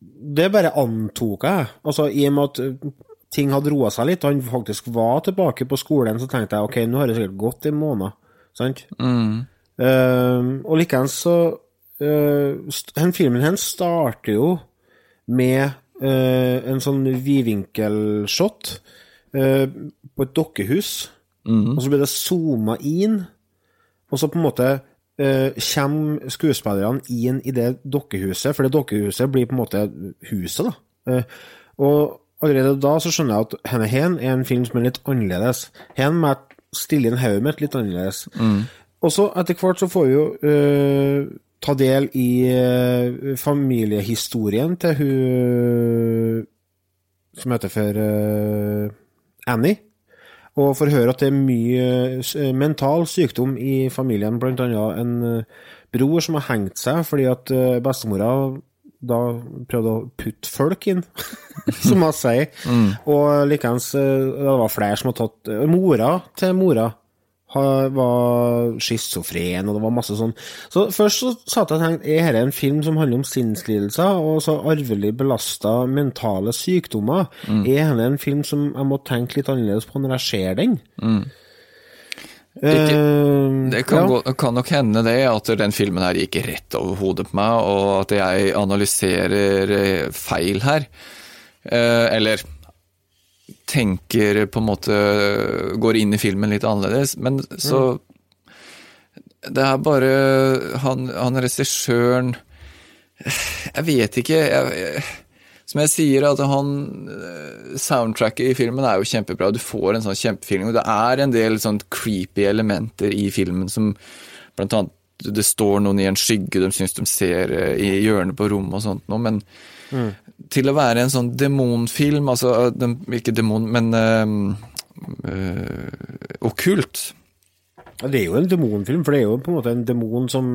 Det bare antok jeg. Altså, I og med at eh, ting hadde roa seg litt, og han faktisk var tilbake på skolen, så tenkte jeg ok, nå har det sikkert gått en måned. Sant? Mm. Uh, og likeens så uh, den Filmen hennes starter jo med uh, en sånn vidvinkelshot uh, på et dokkehus, og så blir det zooma inn, og så på en måte uh, kommer skuespillerne inn i det dokkehuset, for det dokkehuset blir på en måte huset, da. Uh, og allerede da så skjønner jeg at henne hen er en film som er litt annerledes. Hen må jeg stille inn hodet mitt litt annerledes. Og så etter hvert så får vi jo eh, ta del i eh, familiehistorien til hun som heter for eh, Annie. Og får høre at det er mye eh, mental sykdom i familien, blant annet en bror som har hengt seg fordi at bestemora da prøvde å putte folk inn, som hun sier. Og likeens det var flere som har tatt Mora til mora var schizofren, og det var masse sånn. Så først så satt jeg og tenkte, er dette en film som handler om sinnslidelser og så arvelig belasta mentale sykdommer? Er dette en film som jeg må tenke litt annerledes på når jeg ser den? Ikke- Eh, Det kan, ja. gå, kan nok hende det, at den filmen her gikk rett over hodet på meg, og at jeg analyserer eh, feil her. Eh, eller tenker på en måte Går inn i filmen litt annerledes. Men så Det er bare Han, han regissøren Jeg vet ikke. Jeg, jeg, som jeg sier, at han eh, Soundtracket i filmen er jo kjempebra. Du får en sånn kjempefeeling. Det er en del sånn creepy elementer i filmen som blant annet det står noen i en skygge de syns de ser eh, i hjørnet på rommet og sånt noe, men til å være en sånn demonfilm, altså den, ikke demon, men øh, øh, okkult, Det er jo en demonfilm, for det er jo på en måte en demon som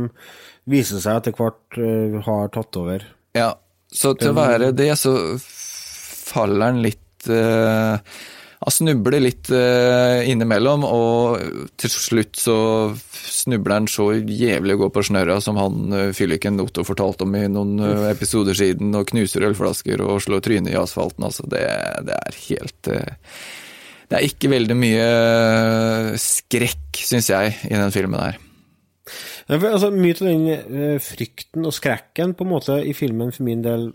viser seg etter hvert øh, har tatt over. Ja, så til å være det, så faller den litt eh, Han snubler litt eh, innimellom, og til slutt så snubler han så jævlig og går på snørra som han eh, fylliken Otto fortalte om i noen eh, episoder siden, og knuser ølflasker og slår trynet i asfalten. Altså, det, det er helt Det er ikke veldig mye skrekk, syns jeg, i den filmen her. Ja, for, altså, mye av den frykten og skrekken på en måte i filmen for min del,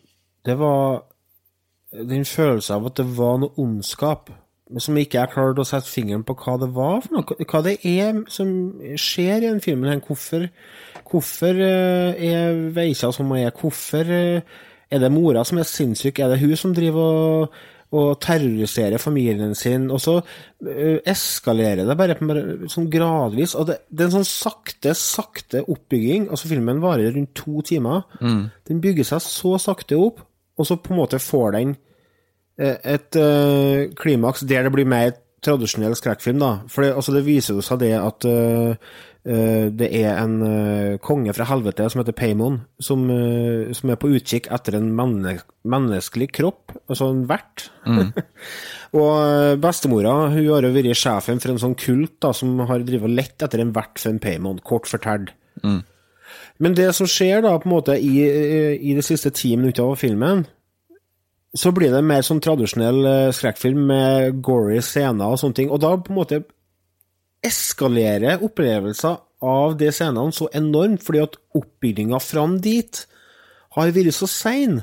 det var den følelsen av at det var noe ondskap, som ikke jeg klarte å sette fingeren på hva det var for noe. Hva det er som skjer i den filmen. her. Hvorfor, hvorfor eh, er Veisa som hun er? Hvorfor eh, er det mora som er sinnssyk? Er det hun som driver og og terroriserer familien sin, og så eh, eskalerer det bare, sånn gradvis. og det, det er en sånn sakte, sakte oppbygging. altså Filmen varer rundt to timer. Mm. Den bygger seg så sakte opp, og så på en måte får den et uh, klimaks der det blir mer tradisjonell skrekkfilm. da. For det, altså det viser jo seg det at uh, eh, det er en eh, konge fra helvete som heter Paymon, som, eh, som er på utkikk etter en menne, menneskelig kropp, altså en vert. Mm. og eh, bestemora hun har jo vært sjefen for en sånn kult da, som har drevet lett etter en vert for en Paymon, kort fortalt. Mm. Men det som skjer da, på en måte, i, i de siste ti minutter av filmen, så blir det mer sånn tradisjonell eh, skrekkfilm med gory scener og sånne ting. Og da på en måte eskalerer opplevelser av de scenene så enormt, fordi at oppbygginga fram dit har vært så sein.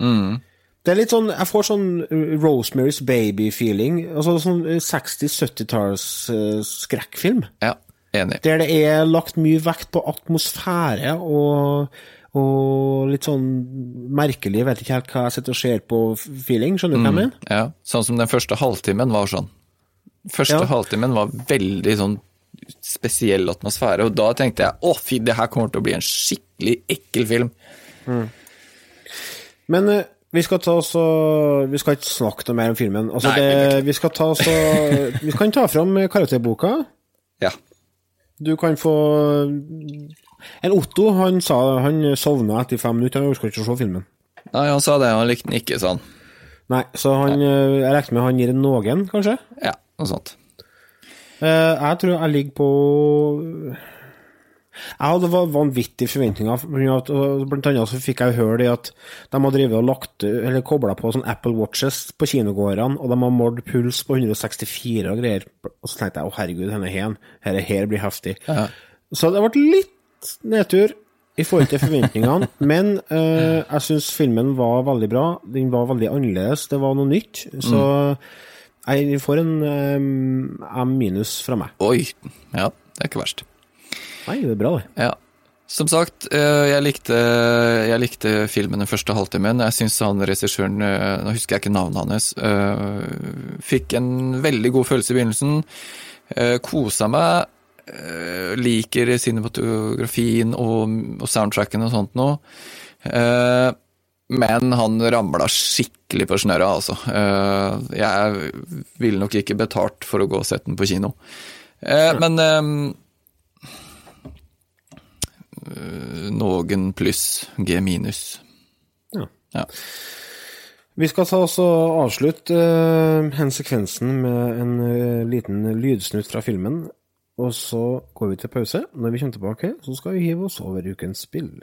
Mm. Det er litt sånn, Jeg får sånn Rosemary's Baby-feeling. altså Sånn 60-70-talls uh, skrekkfilm. Ja, enig. Der det er lagt mye vekt på atmosfære og, og litt sånn merkelig, vet ikke helt hva jeg sitter og ser på feeling, skjønner du hva jeg mener? Ja, sånn som den første halvtimen var sånn. Første Ja. halvtimen var veldig sånn spesiell atmosfære, og da tenkte jeg å fy, det her kommer til å bli en skikkelig ekkel film. Men eh, vi skal ta oss og Vi skal ikke snakke noe mer om filmen. Altså, Nei, det, vi skal ta oss og Vi kan ta fram karakterboka. Ja. Du kan få En Otto han sa han sovna etter fem minutter, han orka ikke å se filmen. Nei, han sa det, han likte den ikke, sa han. Nei, så han, eh, jeg regner med han gir en noen, kanskje? Ja, noe sånt. Eh, jeg tror jeg ligger på Jeg hadde va- vanvittige forventninger. Blant annet så fikk jeg høre det at de har drevet og lagt Eller kobla på sånn Apple Watches på kinogårdene, og de har målt puls på 164 og greier. Og så tenkte jeg å herregud, denne her, her, her blir heftig. Ja. Så det ble litt nedtur i forhold til forventningene, men eh, jeg syns filmen var veldig bra. Den var veldig annerledes, det var noe nytt. Så jeg får en eh, M minus fra meg. Oi. Ja, det er ikke verst. Nei, det er bra, det. Ja. Som sagt, eh, jeg likte, jeg likte filmen den første halvtimen. Jeg syns han regissøren, eh, nå husker jeg ikke navnet hans, eh, fikk en veldig god følelse i begynnelsen. Kosa meg. Eh, Liker cinematografien og, og soundtracken og sånt noe. Uh, Men han ramla skikkelig på snørra, altså. Uh, Jeg ville nok ikke betalt for å gå og sette den på kino. Eh, Men eh, noen pluss, G minus. Ja. Ja. Vi skal ta oss og avslutte uh, hensekvensen med en uh, liten lydsnutt fra filmen. Og så går vi til pause. Når vi kommer tilbake, så skal vi hive oss over ukens spill.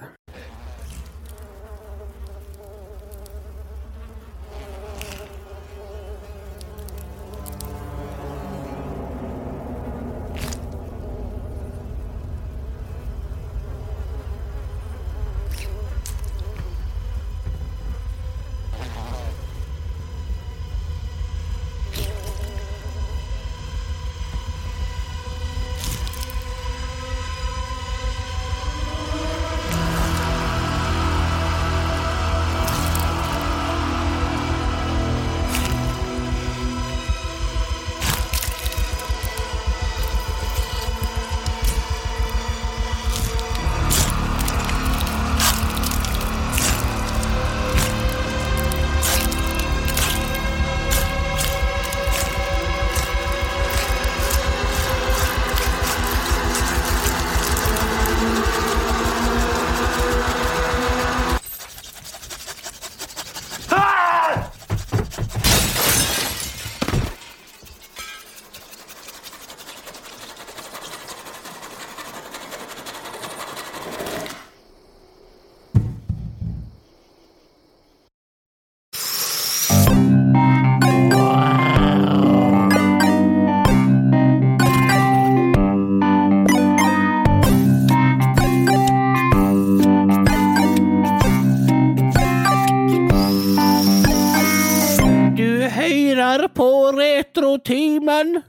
Retrotimen!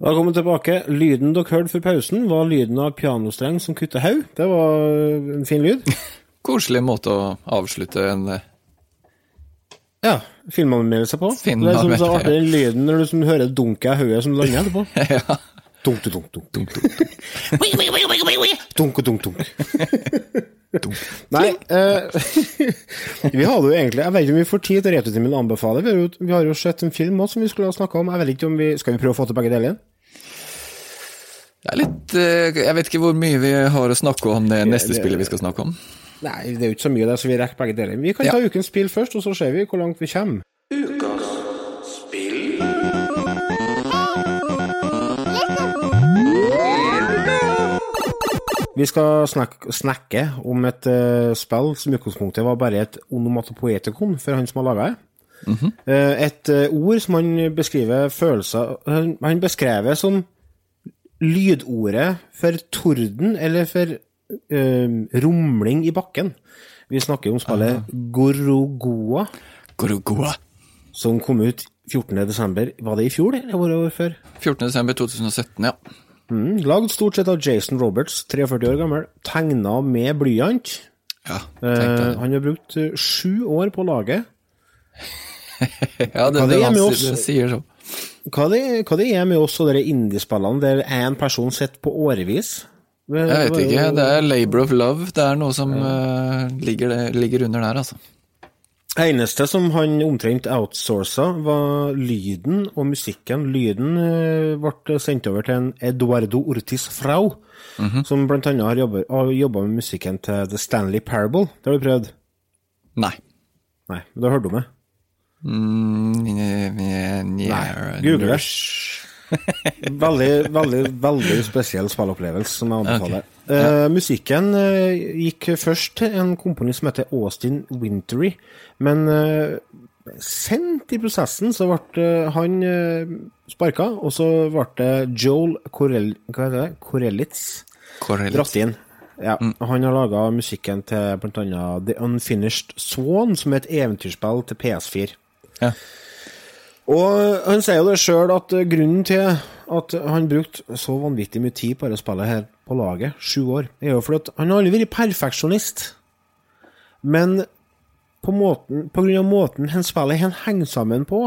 Velkommen tilbake. Lyden dere hørte før pausen, var lyden av pianostreng som kutter haug. Det var en fin lyd. Koselig måte å avslutte en eh, Ja. Filmanmeldelse på. Det er som så artig den lyden når du som hører dunket av hodet som lander etterpå. ja. Dunk, dunk, dunk, dunk, dunk. Dunk, dunk, dunk. Nei, eh, vi hadde jo egentlig Jeg vet ikke om vi får tid til Retrotimen å anbefale. Vi har, jo, vi har jo sett en film også som vi skulle ha snakka om. Jeg vet ikke om vi Skal vi prøve å få til begge deler? Det er litt eh, Jeg vet ikke hvor mye vi har å snakke om det neste det- spillet vi skal snakke om. Nei, det er jo ikke så mye der, så vi rekker begge deler. Vi kan ta ukens spill først, og så ser vi hvor langt vi kommer. Vi skal snakke, snakke om et uh, spill som i utgangspunktet var bare et onomatopoetikon for han som har laga det. Eh, et uh, ord som han beskriver følelser Han, han beskrev som lydordet for torden, eller for eh, rumling i bakken. Vi snakker om spillet Gorogoa. Gorogoa. Som kom ut 14. desember. Var det i fjor, eller var det året før? 14. desember 2017, ja. Mm, lagd stort sett av Jason Roberts, 43 år gammel. Tegna med blyant. Ja, Eh, han har brukt eh, sju år på laget. ja, det, Hva det, det er med oss- det sier så. Hva det, hva det er med oss og de indiespillene der én person sitter på årevis? Jeg vet ikke. Det er labor of love. Det er noe som uh, ligger, ligger under der, altså. Eneste som han omtrent outsourca, var lyden og musikken. Lyden eh, ble sendt over til en Eduardo Ortiz Frau, som blant annet har jobba, med musikken til The Stanley Parable. Det har du prøvd? Nei. Nei, men du har hørt om det? Mm, Nei, google det. veldig, veldig, veldig spesiell spillopplevelse som jeg anbefaler. Eh, musikken uh, gikk først til en komponist som heter Austin Wintery, men uh, sendt i prosessen så ble han uh, sparka, og så ble det Joel Corell, det? Corellitz Corellitz. dratt inn. Ja, Han har laga musikken til bl.a. The Unfinished Swan, som er et eventyrspill til PS4. Ja. Og han sier jo det sjøl at grunnen til at han brukte så vanvittig mye tid på dette spillet her på laget, sju år, er jo fordi at han har aldri vært perfeksjonist. Men på, måten, på grunn av måten han spiller han henger sammen på,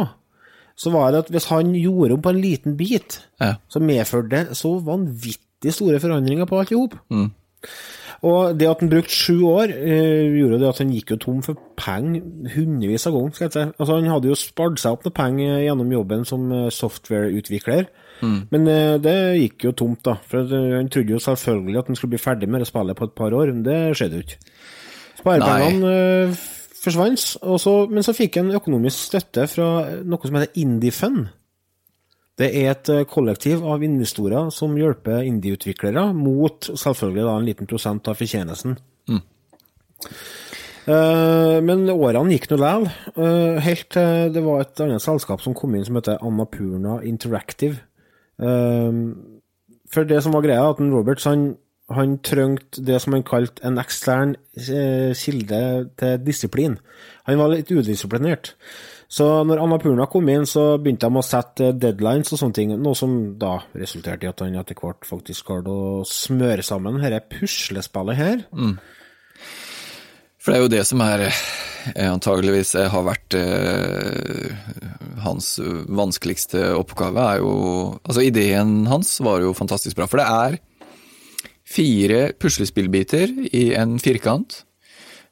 så var det at hvis han gjorde om på en liten bit, Ja. så medførte det så vanvittig store forandringer på alt i hop. Mm. Og det at han brukte sju år, eh, gjorde det at han gikk jo tom for penger hundrevis av ganger. skal jeg si. Altså, han hadde jo spart seg opp noe penger gjennom jobben som eh, softwareutvikler, Mm. men eh, det gikk jo tomt, da. For eh, han trodde jo selvfølgelig at han skulle bli ferdig med å spille på et par år, men det skjedde jo ikke. Sparepengene eh, forsvant, men så fikk han økonomisk støtte fra noe som heter Indiefund. Det er et eh, kollektiv av investorer som hjelper indieutviklere mot selvfølgelig da en liten prosent av fortjenesten. Mm. Uh, men årene gikk nå likevel, Uh, helt til det var et annet selskap som kom inn som heter Annapurna Interactive. Eh, for det som var greia, at Roberts han, han trengte det som han kalte en ekstern eh, kilde til disiplin. Han var litt udisiplinert. Så når Annapurna kom inn, så begynte de å sette deadlines og sånne ting, noe som da resulterte i at han etter hvert faktisk klarte å smøre sammen dette puslespillet her. Mm. For det er jo det som er eh, antageligvis eh, har vært eh, hans vanskeligste oppgave, er jo Altså, ideen hans var jo fantastisk bra, for det er fire puslespillbiter i en firkant.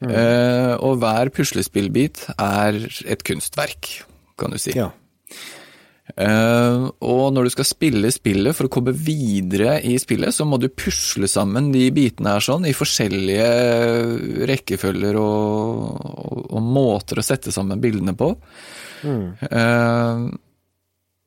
Eh, og hver puslespillbit er et kunstverk, kan du si. Ja. Eh, og når du skal spille spillet, for å komme videre i spillet, så må du pusle sammen de bitene her sånn, i forskjellige rekkefølger og, og, og måter å sette sammen bildene på. Eh,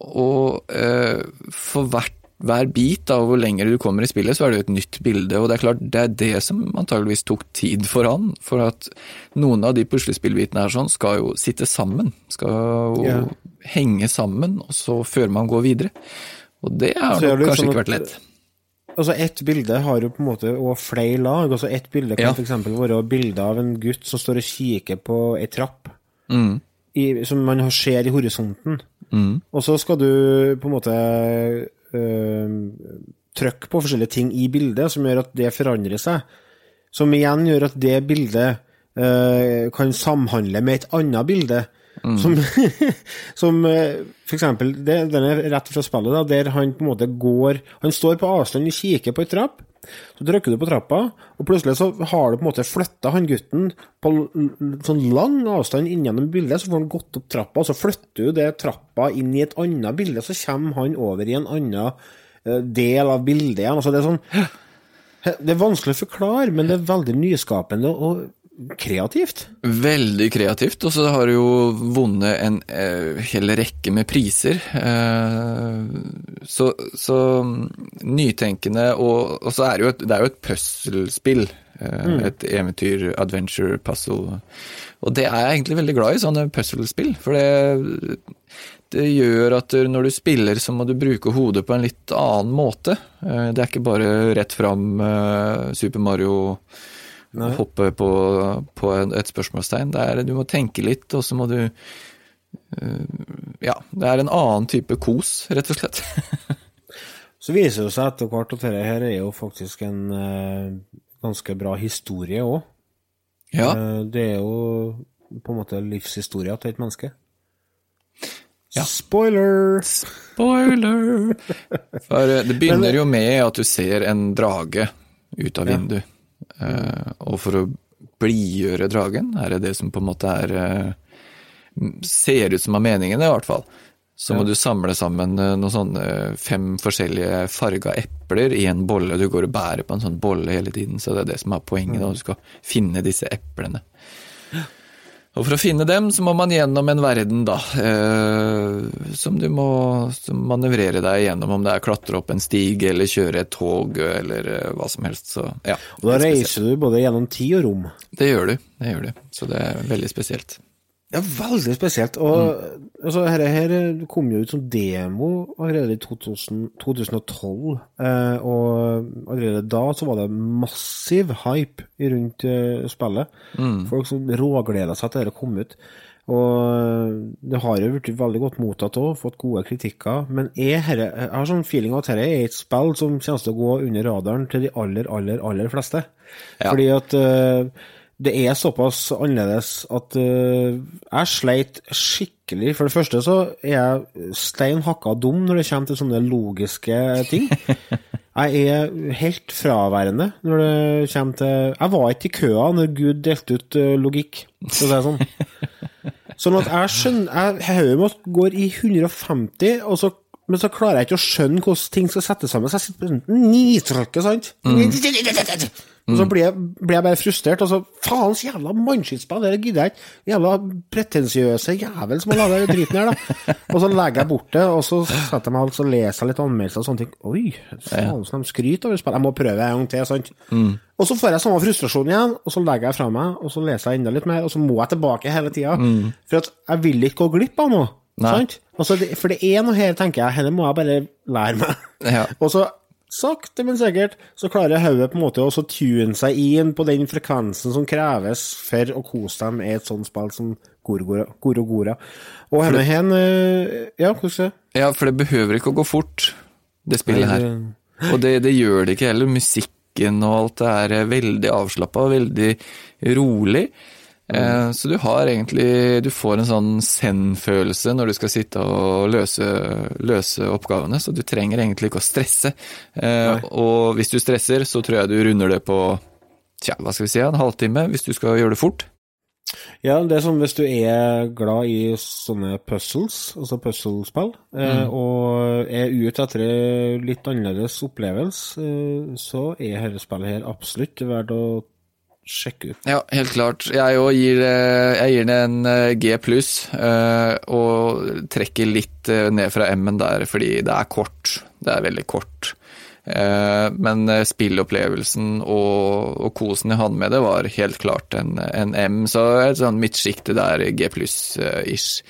og eh, for hvert, hver bit av hvor lenger du kommer i spillet, så er det jo et nytt bilde. Og det er klart, det er det som antageligvis tok tid for han. For at noen av de puslespillbitene her sånn skal jo sitte sammen. Skal jo Ja. Henge sammen, og så før man går videre. Og det har nok det kanskje sånn ikke vært lett. Altså, ett bilde har jo på en måte og flere lag. Altså, Ett bilde kan Ja. eksempel være bilde av en gutt som står og kikker på ei trapp. Mm. i, som man ser i horisonten. Mm. Og så skal du på en måte øh, trykke på forskjellige ting i bildet som gjør at det forandrer seg. Som igjen gjør at det bildet øh, kan samhandle med et annet bilde. Som, som øh, for eksempel det, Den er rett fra spillet, da, der han på en måte går Han står på avstand og kikker på ei trapp. Så trykker du på trappa, og plutselig så har du på en måte flytta han gutten på sånn lang avstand inn gjennom bildet, så får han gått opp trappa, og så flytter du det trappa inn i et annet bilde, så kommer han over i en annen eh, del av bildet igjen. Altså det er sånn Det er vanskelig å forklare, men det er veldig nyskapende og kreativt. Veldig kreativt, og så har du jo vunnet en eh, hel rekke med priser. Eh, så, så mm, nytenkende, og, og så er det jo et, det er jo et puslespill. Eh, Mm. Et eventyr, adventure, puzzle. Og det er jeg egentlig veldig glad i, sånne puslespill. For det, det gjør at når du spiller, så må du bruke hodet på en litt annen måte. Eh, det er ikke bare rett fram eh, Super Mario hoppe på, på et spørsmålstegn. Det er, du må tenke litt, og så må du eh, Ja, det er en annen type kos, rett og slett. Så viser det seg etter hvert at dette her er jo faktisk en eh, ganske bra historie òg. Ja. det er jo på en måte livshistoria til et menneske. Spoiler! Spoiler! For eh, det begynner jo med at du ser en drage ut av vinduet. Eh, og for å blidgjøre dragen, er det det som på en måte er eh, Ser ut som er meningen, i hvert fall. Så må Ja. du samle sammen eh, noen sånne fem forskjellige farga epler i en bolle. Du går og bærer på en sånn bolle hele tiden, så det er det som er poenget. da, Du skal finne disse eplene. Og for å finne dem, så må man gjennom en verden, da, eh, som du må manøvrere deg gjennom, om det er klatre opp en stig eller kjøre et tog eller eh, hva som helst. Så ja. Og da er reiser du både gjennom tid og rom. Det gjør du, det gjør du. Så det er veldig spesielt. Ja, veldig spesielt. Og altså, her, her kom jo ut som demo allerede i 2000, 2012. Eh, og allerede da så var det massiv hype rundt eh, spillet. Mm. Folk som rågleda seg til dette kom ut. Og eh, det har jo blitt veldig godt mottatt òg, fått gode kritikker. Men jeg, herre, jeg har sånn feeling at dette er et spill som kommer til å gå under radaren til de aller, aller, aller fleste. Ja. Fordi at eh, det er såpass annerledes at uh, jeg sleit skikkelig. For det første så er jeg stein hakka dum når det kommer til sånne logiske ting. Jeg er helt fraværende når det kommer til Jeg var ikke i køa når Gud delte ut eh, logikk, for å si det sånn. Sånn at jeg skjønner Jeg Hodet mitt går i 150, og så, men så klarer jeg ikke å skjønne hvordan ting skal settes sammen. Så jeg sitter på nitrakke, sant? Og så blir jeg, blir jeg bare frustrert, og så faens jævla mannskittspill, det gidder jeg ikke. Jævla pretensiøse jævel som har laga den driten her, da. Og så legger jeg bort det, og så setter jeg meg og så leser jeg litt anmeldelser og sånne ting. Oi, faen som de skryter over spillet. Jeg må prøve en gang til, sant. Mm. Og så får jeg samme frustrasjon igjen, og så legger jeg fra meg, og så leser jeg enda litt mer, og så må jeg tilbake hele tida. Mm. For at jeg vil ikke gå glipp av noe. Sant? Altså, for det er noe her, tenker jeg, dette må jeg bare lære meg. Ja. Og så sakte, men sikkert, så klarer hodet på en måte å tune seg inn på den frekvensen som kreves for å kose dem i et sånt spill som Goro Gora Og henne hen eh, Ja, hvordan Ja, for det behøver ikke å gå fort, det spillet her. Og det, det gjør det ikke heller. Musikken og alt det er eh, veldig avslappa, veldig rolig. Eh, Så du har egentlig Du får en sånn send-følelse når du skal sitte og løse, løse oppgavene, så du trenger egentlig ikke å stresse. Nei. Og hvis du stresser, så tror jeg du runder det på tja, hva skal vi si, en halvtime, hvis du skal gjøre det fort. Ja, det er sånn hvis du er glad i sånne puzzles, altså puzzlespill, eh, Mm. og er ute etter en litt annerledes opplevelse, eh, så er dette spillet her absolutt verdt å sjekke ut. Ja, helt klart. Jeg òg gir, det- gir det en eh, G pluss, eh, og trekker litt eh, ned fra M-en der, fordi det er kort. Det er veldig kort. Eh, Men eh, spillopplevelsen og, og kosen jeg hadde med det, var helt klart en, en M, så et sånn midtsjikte der, G pluss-ish.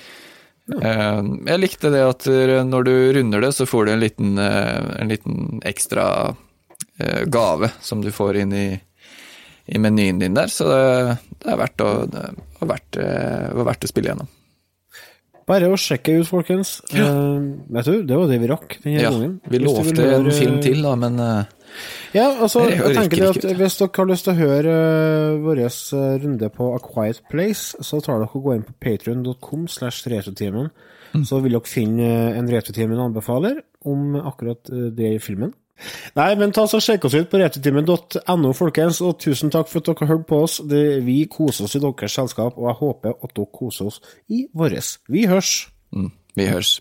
Ja. Jeg likte det at eh, når du runder det, så får du en liten, eh, en liten ekstra eh, gave som du får inn i, i menyen din der, så det, det er verdt å, det var verdt, eh, var verdt å spille gjennom. Bare å sjekke ut, folkens. Eh, vet du, det var det vi rakk denne Ja, gangen. vi lovte en høre- film til, da, men uh, Ja, altså, jeg rekker tenker det at Hvis dere har lyst til å høre uh, vår runde på A Quiet Place, så tar dere og går inn på patrion.com slash retrotimen. Så vil dere finne en Retrotimen anbefaler om akkurat det i filmen. Nei, men ta så sjekk oss ut på retrotimen.no, folkens, og tusen takk for at dere har hørt på oss. Det, vi koser oss i deres selskap, og jeg håper at dere koser oss i våres. Vi hørs! mm, vi høres.